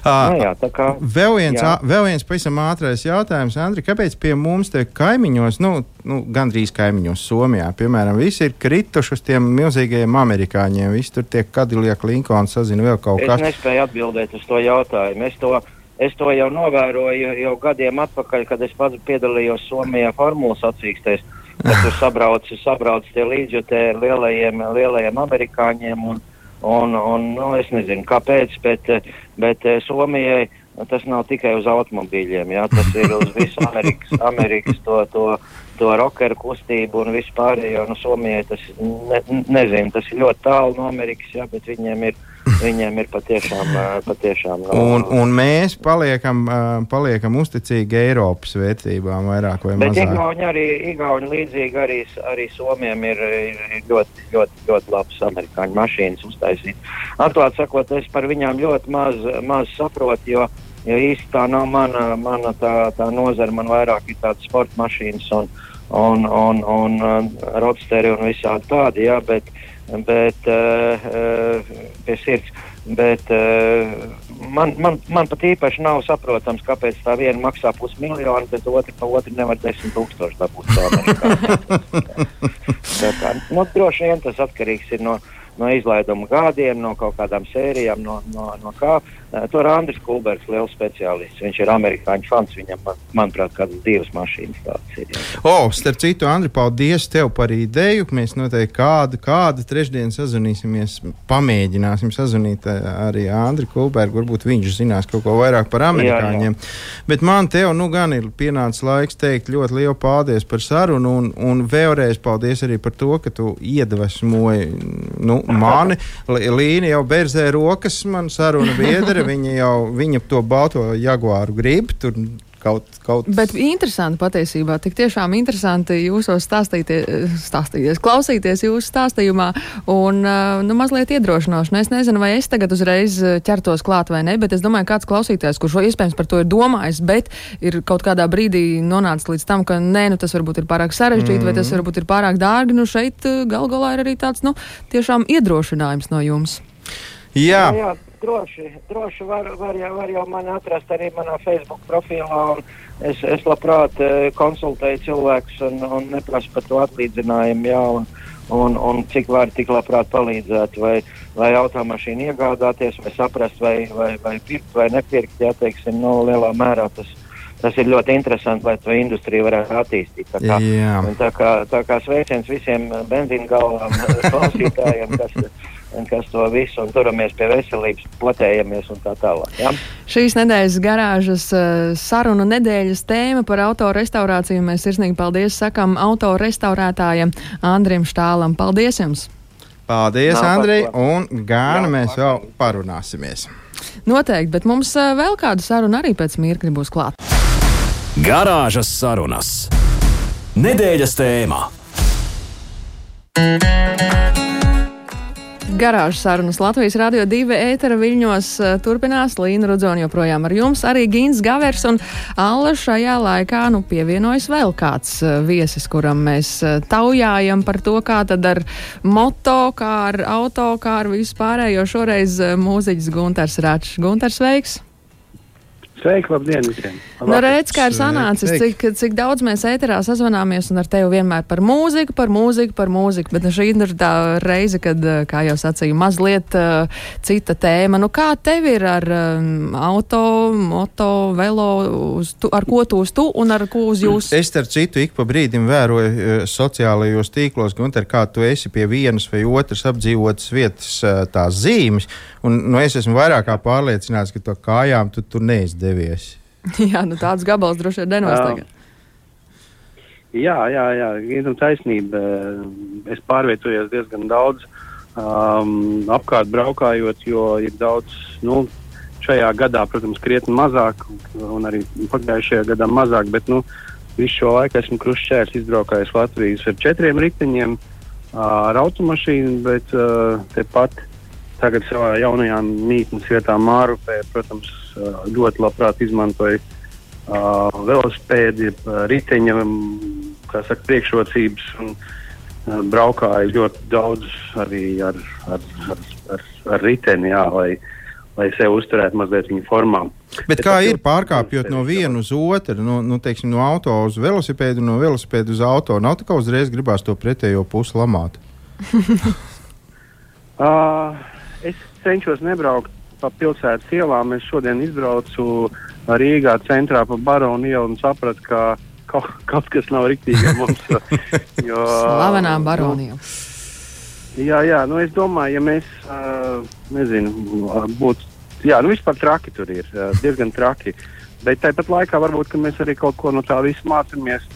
Speaker 3: Uh, jā, kā, vēl, viens, jā. vēl viens pavisam ātrais jautājums, Andri, kāpēc pie mums te kaimiņos, nu, nu gandrīz kaimiņos Somijā, piemēram, visi ir krituši uz tiem milzīgajiem amerikāņiem, visi tur tiek Kadilieka, Linkolna, sazina vēl kaut kas.
Speaker 4: Es nespēju atbildēt uz to jautājumu. Es to, es to jau novēroju jau gadiem atpakaļ, kad es pats piedalījos Somijā formulas sacīkstēs. Tad tur sabrauc, sabrauc tie līdzjutēji ar lielajiem, lielajiem amerikāņiem. Un, Un, un, nu, es nezinu, kāpēc, bet, bet eh, Somijai tas nav tikai uz automobīļiem. Jā, tas ir uz visu Amerikas, Amerikas to, to, to rockeru kustību un vispārējo. Nu, Somijai tas, ne, nezinu, tas ir ļoti tālu no Amerikas, jā, bet viņiem ir Viņiem ir patiešām. patiešām no...
Speaker 3: un, un mēs paliekam, paliekam uzticīgi Eiropas vērtībām vairāk vai mazāk.
Speaker 4: Bet Igauni arī, Igauni līdzīgi arī, arī Somiem ir, ir ļoti, ļoti, ļoti labas amerikāņu mašīnas uztaisīt. Atklāt sakot, es par viņām ļoti maz, maz saprotu, jo, jo īsti tā nav mana, mana tā, tā nozara. Man vairāk ir tādas sporta mašīnas un, un, un, un, un roadsteri un visādi tādi. Jā, bet, bet, uh, pie sirds. Bet, uh, man, man, man pat īpaši nav saprotams, kāpēc tā viena maksā pusmiljonu, bet otra pa otru nevar desmit tūkstoši dabūt. (laughs) tā kā, nu, droši vien tas atkarīgs ir no, no izlaiduma gādiem, no kaut kādām sērijām, no, no, no kā. Uh, tur Andris Kulbergs, liels speciālists. Viņš ir amerikāņu fans. Viņam, man, manuprāt, kādas divas mašīnas tādas ir.
Speaker 3: O, oh, starp citu, Andri, paldies tev par ideju. Mēs noteikti kādu, kādu trešdienu sazvanīsimies, pamēģināsim sazvanīt arī Andri Kulbergu. Varbūt viņš zinās kaut ko vairāk par amerikāņiem. Jā, jā. Bet man tev nu gan ir pienācis laiks teikt ļoti lielu paldies par sarunu un, un vēlreiz paldies arī par to, ka tu iedvesmoji nu, mani. Līni jau berzē rokas, man saruna biedra ir. Viņa jau viņa to balto jaguāru grib. Tur kaut, kaut...
Speaker 2: Bet interesanti patiesībā, tik tiešām interesanti jūsos stāstīties, klausīties jūsu stāstījumā un nu, mazliet iedrošinoši. Es nezinu, vai es tagad uzreiz ķertos klāt vai ne, bet es domāju, kāds klausītājs, kurš iespējams par to ir domājis, bet ir kaut kādā brīdī nonācis līdz tam, ka nē, nu, tas varbūt ir pārāk sarežģīti mm. vai tas mm. varbūt ir pārāk dārgi. Nu, šeit gal galā ir arī tāds nu, tiešām iedrošinājums no jums.
Speaker 3: Jā. jā, jā
Speaker 4: droši, droši var, var, jau, var jau mani atrast arī manā Facebook profilā. Es, es labprāt uh, konsultēju cilvēkus un, un neprasu par to atlīdzinājumu. Jā, un, un, un cik var tik labprāt palīdzēt, vai, vai automašīnu iegādāties, vai saprast, vai, vai, vai pirkt vai nepirkt. Jā, teiksim, no nu, lielā mērā tas tas ir ļoti interesanti, lai to industriju varētu attīstīt. Tā kā, tā kā, tā kā sveiciens visiem benzīna galvām (laughs) klausītājiem, kas, kas to visu un turamies pie veselības, platējamies un tā tālāk. Ja?
Speaker 2: Šīs nedēļas garāžas sarunu nedēļas tēma par autorestaurāciju mēs sirsnīgi paldies sakam autorestaurētājam Andrim Štālam. Paldies jums!
Speaker 3: Paldies, Andrej, un gan mēs vēl parunāsimies.
Speaker 2: Noteikti, bet mums vēl kāda saruna arī pēc mirkļa būs klāta.
Speaker 1: Garāžas sarunas. Nedēļas tēmā.
Speaker 2: Garāžas sarunas Latvijas Rādio 2 ētera viļņos uh, turpinās. Līna Rudzona joprojām ar jums. Arī Gins Gavers un Alla šajā laikā nu, pievienojas vēl kāds uh, viesis, kuram mēs uh, taujājam par to, kā tad ar moto, kā ar auto, kā ar vispārējo šoreiz mūziķis Gunters Račs. Gunters, sveiks!
Speaker 5: Sveiki, labdien visiem!
Speaker 2: Nu, redz, kā ir sanācis, cik, cik daudz mēs ēterā sazvanāmies un ar tevi vienmēr par mūziku, par mūziku, par mūziku, bet nu, šī ir tā reize, kad, eh, kā jau sacīju, mazliet uh, cita tēma. Nu, kā tev ir ar um, auto, moto, velo, tu, ar ko tu uz tu un ar ko uz jūs?
Speaker 3: Es starp citu ik pa brīdim vēroju uh, sociālajos tīklos, Gunter, kā tu esi pie vienas vai otras apdzīvotas vietas uh, tās zīmes, un nu, es esmu vairāk kā pārliecināts, ka to kājām tu tur neizdevies devies. (laughs)
Speaker 2: jā, nu tāds gabals droši vien denos tagad.
Speaker 5: Jā, jā, jā, ir taisnība. Es pārvietojos diezgan daudz um, apkārt braukājot, jo ir daudz, nu, šajā gadā, protams, krietni mazāk, un arī pagājušajā gadā mazāk, bet, nu, visu šo laiku esmu krušķērs izbraukājis Latvijas ar četriem riteņiem, ar automašīnu, bet uh, tepat tagad savā jaunajā mītnes vietā Mārupē, protams, ļoti labprāt izmantoju uh, velospēdi, riteņa saka, priekšrocības. Un, braukāju ļoti daudz arī ar, ar, ar, ar, ar riteni, jā, lai, lai sevi uzturētu mazliet viņa formā.
Speaker 3: Bet, Bet kā ir pārkāpjot no viena uz otru, no, nu, teiksim, no auto uz velosipēdu, no velosipēda uz auto? Nav tā kā uzreiz gribās to pretējo pusi lamāt?
Speaker 5: uh, (laughs) es cenšos nebraukt pa pilsētas ielām. Es šodien izbraucu Rīgā centrā pa Baronu ielu un sapratu, ka kaut, kaut kas nav riktīgi mums. (laughs)
Speaker 2: Jo, Slavenā Baronija. Nu,
Speaker 5: jā, jā, nu es domāju, ja mēs, uh, nezinu, būtu, jā, nu vispār traki tur ir, uh, diezgan traki. Bet tāpat laikā varbūt mēs arī kaut ko no tā visa mācāmies.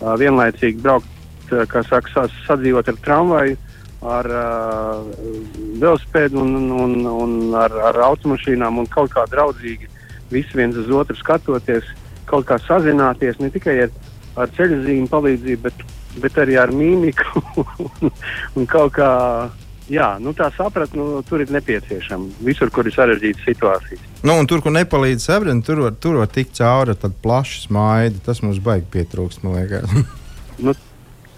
Speaker 5: Uh, vienlaicīgi braukt, uh, kā saka, sadzīvot ar tramvaju, ar uh, velospēdu un, un, un, un ar, ar automašīnām un kaut kā draudzīgi visi viens uz otru skatoties, kaut kā sazināties ne tikai ar, ar ceļu zīmju palīdzību, bet, bet arī ar mīmiku un, un kaut kā. Jā, nu tā sapratne nu, tur ir nepieciešama. Visur, kur ir sarežģītas situācijas.
Speaker 3: Nu, tur, kur nepalīdz sapratne, tur, var, tur var tikt cauri ar plašu smaidu. Tas mums baigi pietrūkst, man liekas.
Speaker 5: nu,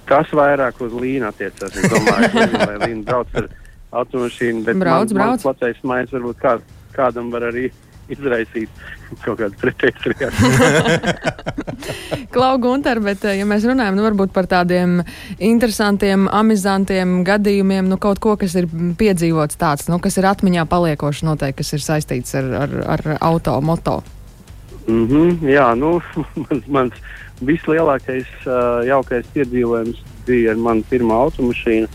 Speaker 5: Tas vairāk uz līniju attiecas. Es domāju, ka līnija brauc ar automašīnu, bet
Speaker 2: brauc, man, brauc.
Speaker 5: placējs maiņas varbūt kā, kādam var arī izraisīt kaut kādas pretējas (laughs) reakcijas.
Speaker 2: Klau, Gunter, bet ja mēs runājam nu, par tādiem interesantiem, amizantiem gadījumiem, nu, kaut ko, kas ir piedzīvots tāds, nu, kas ir atmiņā paliekoši noteikti, kas ir saistīts ar, ar, ar auto, moto.
Speaker 5: Mm -hmm, jā, nu, (laughs) mans, mans vislielākais uh, jaukais piedzīvojums bija ar manu pirmo automašīnu,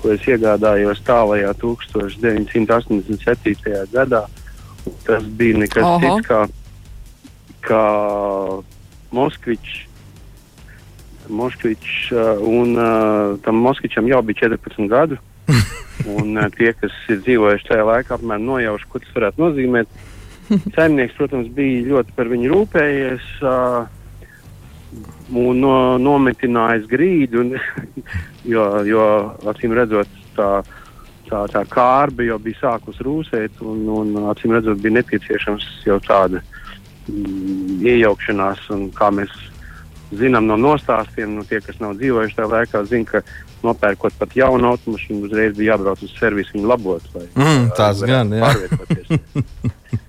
Speaker 5: ko es iegādājos tālajā 1987. gadā. Tas bija nekas Oho. cits kā, kā Moskvičs. Moskvičs un uh, tam Moskvičam jau bija 14 gadu. (laughs) un uh, tie, kas ir dzīvojuši tajā laikā, apmēram nojauši, ko tas varētu nozīmēt. (laughs) Saimnieks, protams, bija ļoti par viņu rūpējies. Uh, un no, nometinājis grīdu, un, (laughs) jo, jo acīm redzot, tā, tā, tā kārba jau bija sākus rūsēt, un, un acīm redzot, bija nepieciešams jau tāda mm, iejaukšanās, un kā mēs zinām no nostāstiem, nu, tie, kas nav dzīvojuši tajā laikā, zina, ka nopērkot pat jaunu automašīnu, uzreiz bija jābrauc uz servisu viņu labot. Lai,
Speaker 3: Mm, tās gan, jā. (laughs)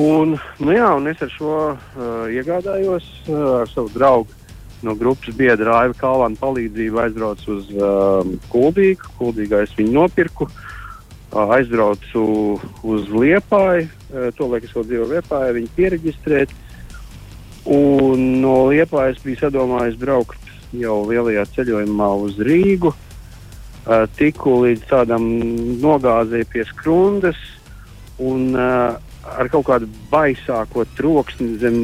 Speaker 5: un, nu jā, un es ar šo uh, iegādājos uh, ar savu draugu no grupas biedra Aiva Kalvana palīdzību aizbraucu uz uh, Kuldīgu. Kuldīgā es viņu nopirku. Uh, aizbraucu uz Liepāju, uh, to laiku es vēl dzīvoju Liepājā, viņu pieregistrēt. Un no Liepājas biju sadomājis braukt jau lielajā ceļojumā uz Rīgu. Uh, tiku līdz tādam nogāzēji pie skrundas un uh, ar kaut kādu baisāko troksni zem,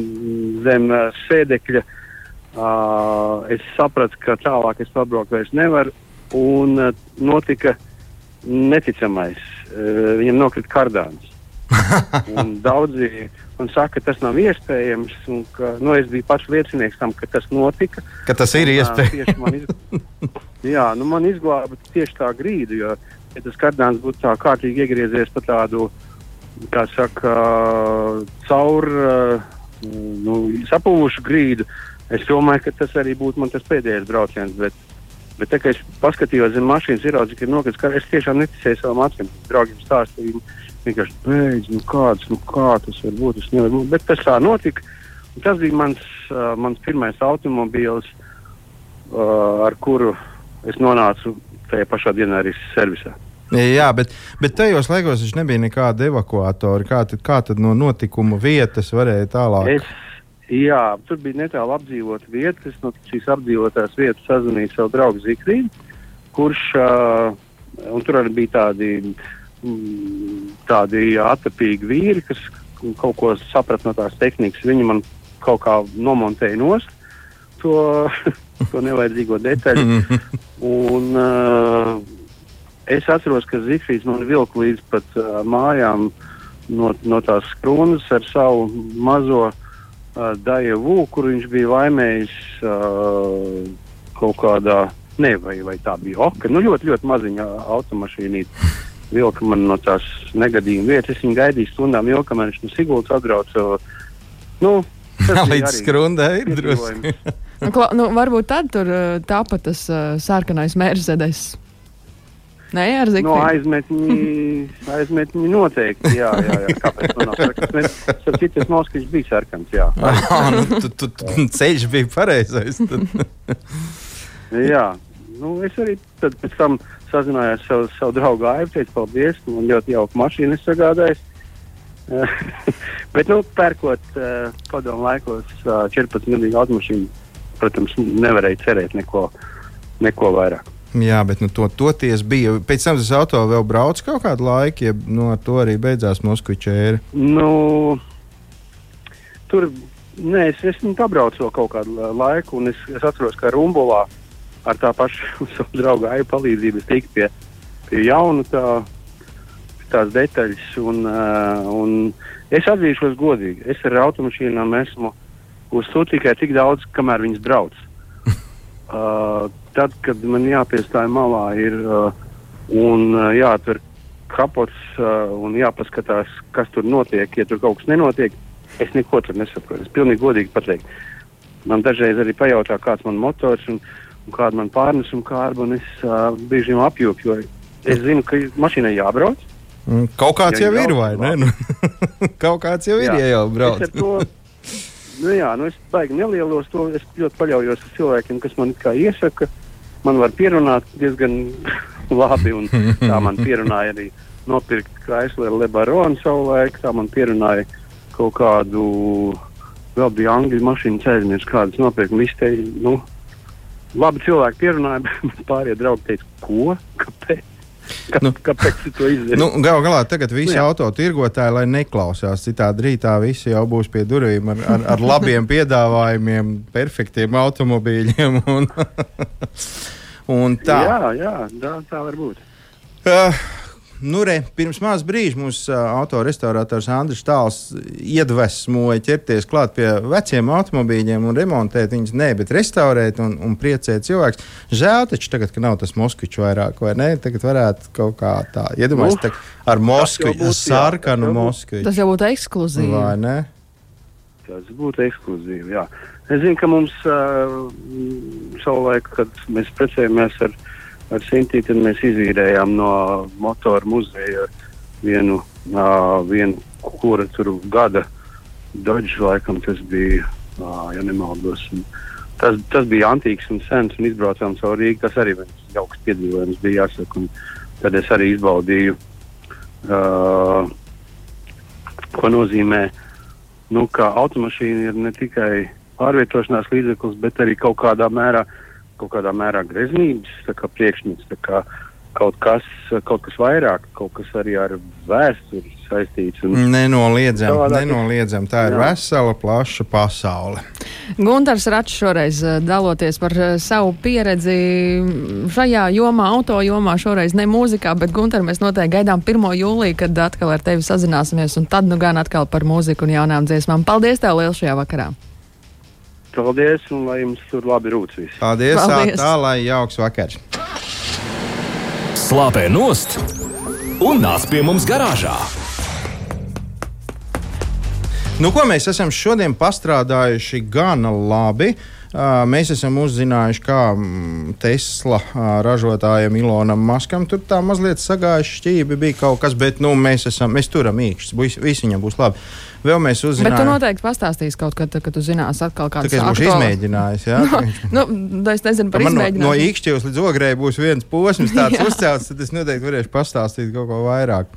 Speaker 5: zem uh, sēdekļa. Uh, es sapratu, ka tālāk es pabraukt vairs nevaru, un uh, notika neticamais. Uh, viņam nokrita kardāns. (laughs) Un daudzi man saka, ka tas nav iespējams. un Ka, nu, es biju pats liecinieks tam, ka tas notika.
Speaker 3: Ka tas ir iespējams.
Speaker 5: Man, iz... (laughs) Jā, nu, man izglāba tieši tā grīda, jo ja tas kardāns būtu tā kārtīgi iegriezies pa tādu, kā saka, caur uh, nu, sapūvušu grīdu. Es domāju, ka tas arī būtu man tas pēdējais brauciens. Bet, bet tā, es paskatījos zem mašīnas, ieraudzīju, ka ir nokrits, ka es tiešām neticēju savām acīm. Draugiem stāstīju, vienkārši beidz, nu kāds, nu kā tas var būt, tas nevar būt. Bet tas tā notika. Tas bija mans, uh, mans pirmais automobīls, uh, ar kuru es nonācu tajā pašā dienā arī servisā.
Speaker 3: Jā, bet, bet tajos laikos taču nebija nekāda evakuatora. Kā tad, kā tad no notikuma vietas varēja tālāk?
Speaker 5: Es, jā, tur bija netālu apdzīvota vieta. Es no šīs apdzīvotās vietas sazvanīju savu draugu Zikrīdu, kurš uh, tur arī bija tādi, mm, tādi atapīgi vīri, kas kaut ko saprata no tās tehnikas. Viņi man kaut kā nomontēja nost to, (laughs) to nevajadzīgo detaļu. (laughs) Un, uh, es atceros, ka Zifrīds man vilka līdz pat uh, mājām no, no tās skrunas ar savu mazo uh, daļu, kur viņš bija laimējis uh, kaut kādā, ne, vai, vai tā bija oka, nu ļoti, ļoti maziņa automašīnīte. Vilka man no tās negadījuma vietas. Es viņu gaidīju stundām, ilgi, kamēr viņš no Sigultas atbrauca. Nu,
Speaker 3: Līdz skrundai (laughs) ir drusku.
Speaker 2: Nu, nu, varbūt tad tur tāpat tas uh, sarkanais Mercedes. Nē, ar
Speaker 5: No
Speaker 2: Zikfrīdu.
Speaker 5: aizmetņi, (laughs) aizmetņi noteikti. Jā, jā, jā. Kāpēc man nav sarkans? Starp citu, tas Moskvis bija sarkans, jā. (laughs)
Speaker 3: Ah, nu, tu, tu, tu, ceļš bija pareizais. tad. (laughs)
Speaker 5: jā. Nu, es arī tad pēc tam sazinājos ar savu, savu draugu Aivu, teicu, paldies, man ļoti jauka mašīna es sagādājos. Bet, nu, pērkot uh, padomu laikos uh, 14 miljonu automašīnu, protams, nevarēja cerēt neko, neko vairāk.
Speaker 3: Jā, bet nu, to toties bija. Pēc tam tas auto vēl brauc kaut kādu laiku, ja nu, ar to arī beidzās Moskviča ēra.
Speaker 5: Nu, tur nē, es, es nu, pabraucu vēl kaut kādu la- laiku, un es, es atceros, ka Rumbulā ar tā pašu (laughs) savu draugu aizu palīdzību es tiku pie, pie jaunu tā, tās detaļas. Un, uh, un es atzīšos godīgi, es ar automašīnām esmu uzsūtījis tikai tik daudz, kamēr viņas brauc. (laughs) Uh, tad, kad man jāpiestāj malā, ir uh, un uh, jāatver kapots uh, un jāpaskatās, kas tur notiek. Ja tur kaut kas nenotiek, es neko tur nesaprotu. Es pilnīgi godīgi pateiktu. Man dažreiz arī pajautā, kāds man motors un, un kāda man pārnesuma kārba, un es uh, bieži vien apjūku, jo es zinu, ka mašīnai jābrauc.
Speaker 3: Mm, Kaut kāds
Speaker 5: Ja
Speaker 3: jau ir,
Speaker 5: brauc,
Speaker 3: vai ne? Nu, (laughs) kaut kāds jau ir,
Speaker 5: Jā.
Speaker 3: ja jau brauc.
Speaker 5: To, nu jā, nu es baigi nelielos to, es ļoti paļaujos uz cilvēkiem, kas man iesaka. Man var pierunāt diezgan (laughs) labi, tā man pierunāja arī nopirkt Chrysler Lebaronu savulaik, tā man pierunāja kaut kādu, vēl bija angļu mašīnu ceļnieks, kādas viss te, nu, labi cilvēki pierunāja, (laughs) bet pārējie draugi teica, ko, kāpēc? Kā,
Speaker 3: Nu.
Speaker 5: kāpēc tu to izdarīji?
Speaker 3: Nu, Galu galā tagad visi
Speaker 5: Nu, jā.
Speaker 3: auto tirgotāji, lai neklausās. Citādi rītā visi jau būs pie durvīm ar, ar, ar labiem piedāvājumiem, perfektiem automobīļiem. Un, (laughs) un tā.
Speaker 5: Jā, jā, tā, tā var būt.
Speaker 3: Uh, nu, re, pirms maz brīža mūsu autorestaurātors Andris Tāls iedvesmoja ķerties klāt pie veciem automobīļiem un remontēt viņus, ne, bet restaurēt un, un priecēt cilvēks. Žēl taču tagad, ka nav tas moskvičs vairāk, vai ne? Tagad varētu kaut kā tā iedomāties,
Speaker 5: Nu,
Speaker 3: ar moskviču, sarkanu moskviču.
Speaker 2: Tas jau būtu ekskluzīvi.
Speaker 3: Vai ne?
Speaker 5: Tas būtu ekskluzīvi. Jā. Es zinu, ka mums uh, savulaik, kad mēs precējāmies ar, ar Sintīti, mēs izīrējām no motora muzeja vienu, uh, vienu kura tur gada Dodge, laikam tas bija, uh, ja nemaldos. Un tas, tas bija antīks un sens, un izbraucām caur Rīgu. Tas arī viens jauks piedzīvojums bija jāsaka. Un tad es arī izbaudīju, uh, ko nozīmē, nu, ka automašīna ir ne tikai pārvietošanās līdzeklis, bet arī kaut kādā mērā, kaut kādā mērā greznības priekšmets. Kā kaut kas, kaut kas vairāk, kaut kas arī ar vēsturi saistīts. Un...
Speaker 3: Nenoliedzam, nenoliedzam. Tā ir Jā. vesela, plaša pasaule.
Speaker 2: Gunārs Račs šoreiz eh, daloties par eh, savu pieredzi šajā jomā, auto jomā, šoreiz ne mūzikā, bet Gunārs mēs noteikti gaidām 1. jūliju, kad atkal ar tevi sazināsimies, un tad nu gan atkal par mūziku un jaunām dziesmām. Paldies tev liels šajā vakarā!
Speaker 5: Paldies, un lai jums tur labi rūts viss.
Speaker 3: Paldies, Paldies. tā, lai jauks vakars!
Speaker 1: Slāpē nost un nāc pie mums garāžā!
Speaker 3: Nu, ko mēs esam šodien pastrādājuši gana labi. Mēs esam uzzinājuši, kā mm, Tesla ražotājiem Ilonam Maskam tur tā mazliet sagājuši šķīvi. Bija kaut kas, bet nu, mēs, esam, mēs turam īkšķis. Visi viņam būs labi. Vēl mēs uzzinājām.
Speaker 2: Bet tu noteikti pastāstīsi kaut kad, kad tu zināsi atkal kādu
Speaker 3: tādu. Es būšu izmēģinājis. Jā, (laughs) (laughs)
Speaker 2: nu, nu, es nezinu par izmēģinājumu.
Speaker 3: No, no īkšķības līdz ogrei būs viens posms (laughs) tāds uzcelts, tad es noteikti varēšu pastāstīt kaut ko vairāk.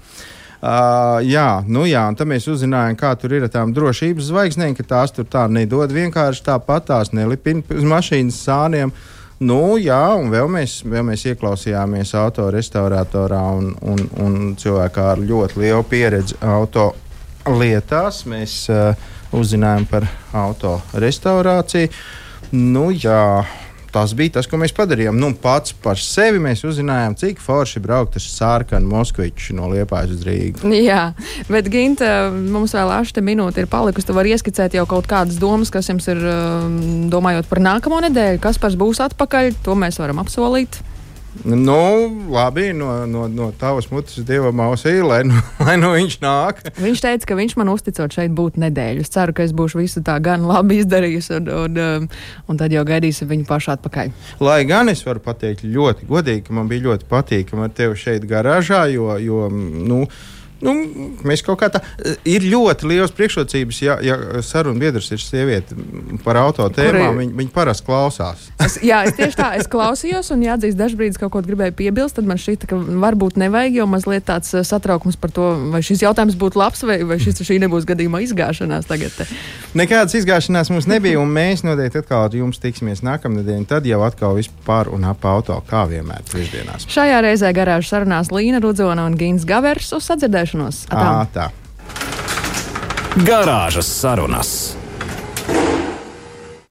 Speaker 3: Uh, jā, nu jā, un tad mēs uzzinājām, kā tur ir ar tām drošības zvaigznēm, ka tās tur tā nedod vienkārši tāpat, tās nelipina uz mašīnas sāniem. Nu, jā, un vēl mēs, vēl mēs ieklausījāmies autorestauratorā un, un, un cilvēkā ar ļoti lielu pieredzi auto lietās. Mēs uh, uzzinājām par auto restaurāciju. Nu, jā, tas bija tas, ko mēs padarījām. Nu, pats par sevi mēs uzzinājām, cik forši braukt ar sārkanu Moskviču no Liepājas uz Rīgu.
Speaker 2: Jā, bet Ginta, mums vēl ašta minūte ir palikusi. Tu vari ieskicēt jau kaut kādas domas, kas jums ir domājot par nākamo nedēļu, kas pats būs atpakaļ. To mēs varam apsolīt.
Speaker 3: Nu, labi, no, no, no tavas mutes dievam ausī, lai, nu, (laughs) lai nu viņš nāk.
Speaker 2: Viņš teica, ka viņš man uzticot šeit būt nedēļu. Es ceru, ka es būšu visu tā gan labi izdarījusi, un, un, um, un tad jau gaidīsim viņu pašu atpakaļ.
Speaker 3: Lai gan es varu pateikt ļoti godīgi, ka man bija ļoti patīkami ar tevi šeit garāžā, jo, jo nu, Nu, mēs kaut kā tā ir ļoti liels priekšrocības, ja, ja sarunu biedrs ir sieviete par auto tēmām. Viņi, viņi parasti klausās.
Speaker 2: es, jā, es tieši tā, es klausījos, un jāatzīst, dažbrīd kaut ko gribēju piebilst, tad man šķita, ka varbūt nevajag, jo mazliet tāds uh, satraukums par to, vai šis jautājums būtu labs, vai, vai šis, šī nebūs gadījumā izgāšanās tagad.
Speaker 3: Nekādas izgāšanās mums nebija, un mēs noteikti atkal ar jums tiksimies nākamnedēļ, tad jau atkal vispār un ap auto, kā vienmēr, trešdienās.
Speaker 2: Šajā reizē garāžas sarunās Līna Rudzona un Gins Gavers uz sadzirdēšanos.
Speaker 3: Atā. À, tā.
Speaker 1: Garāžas sarunas.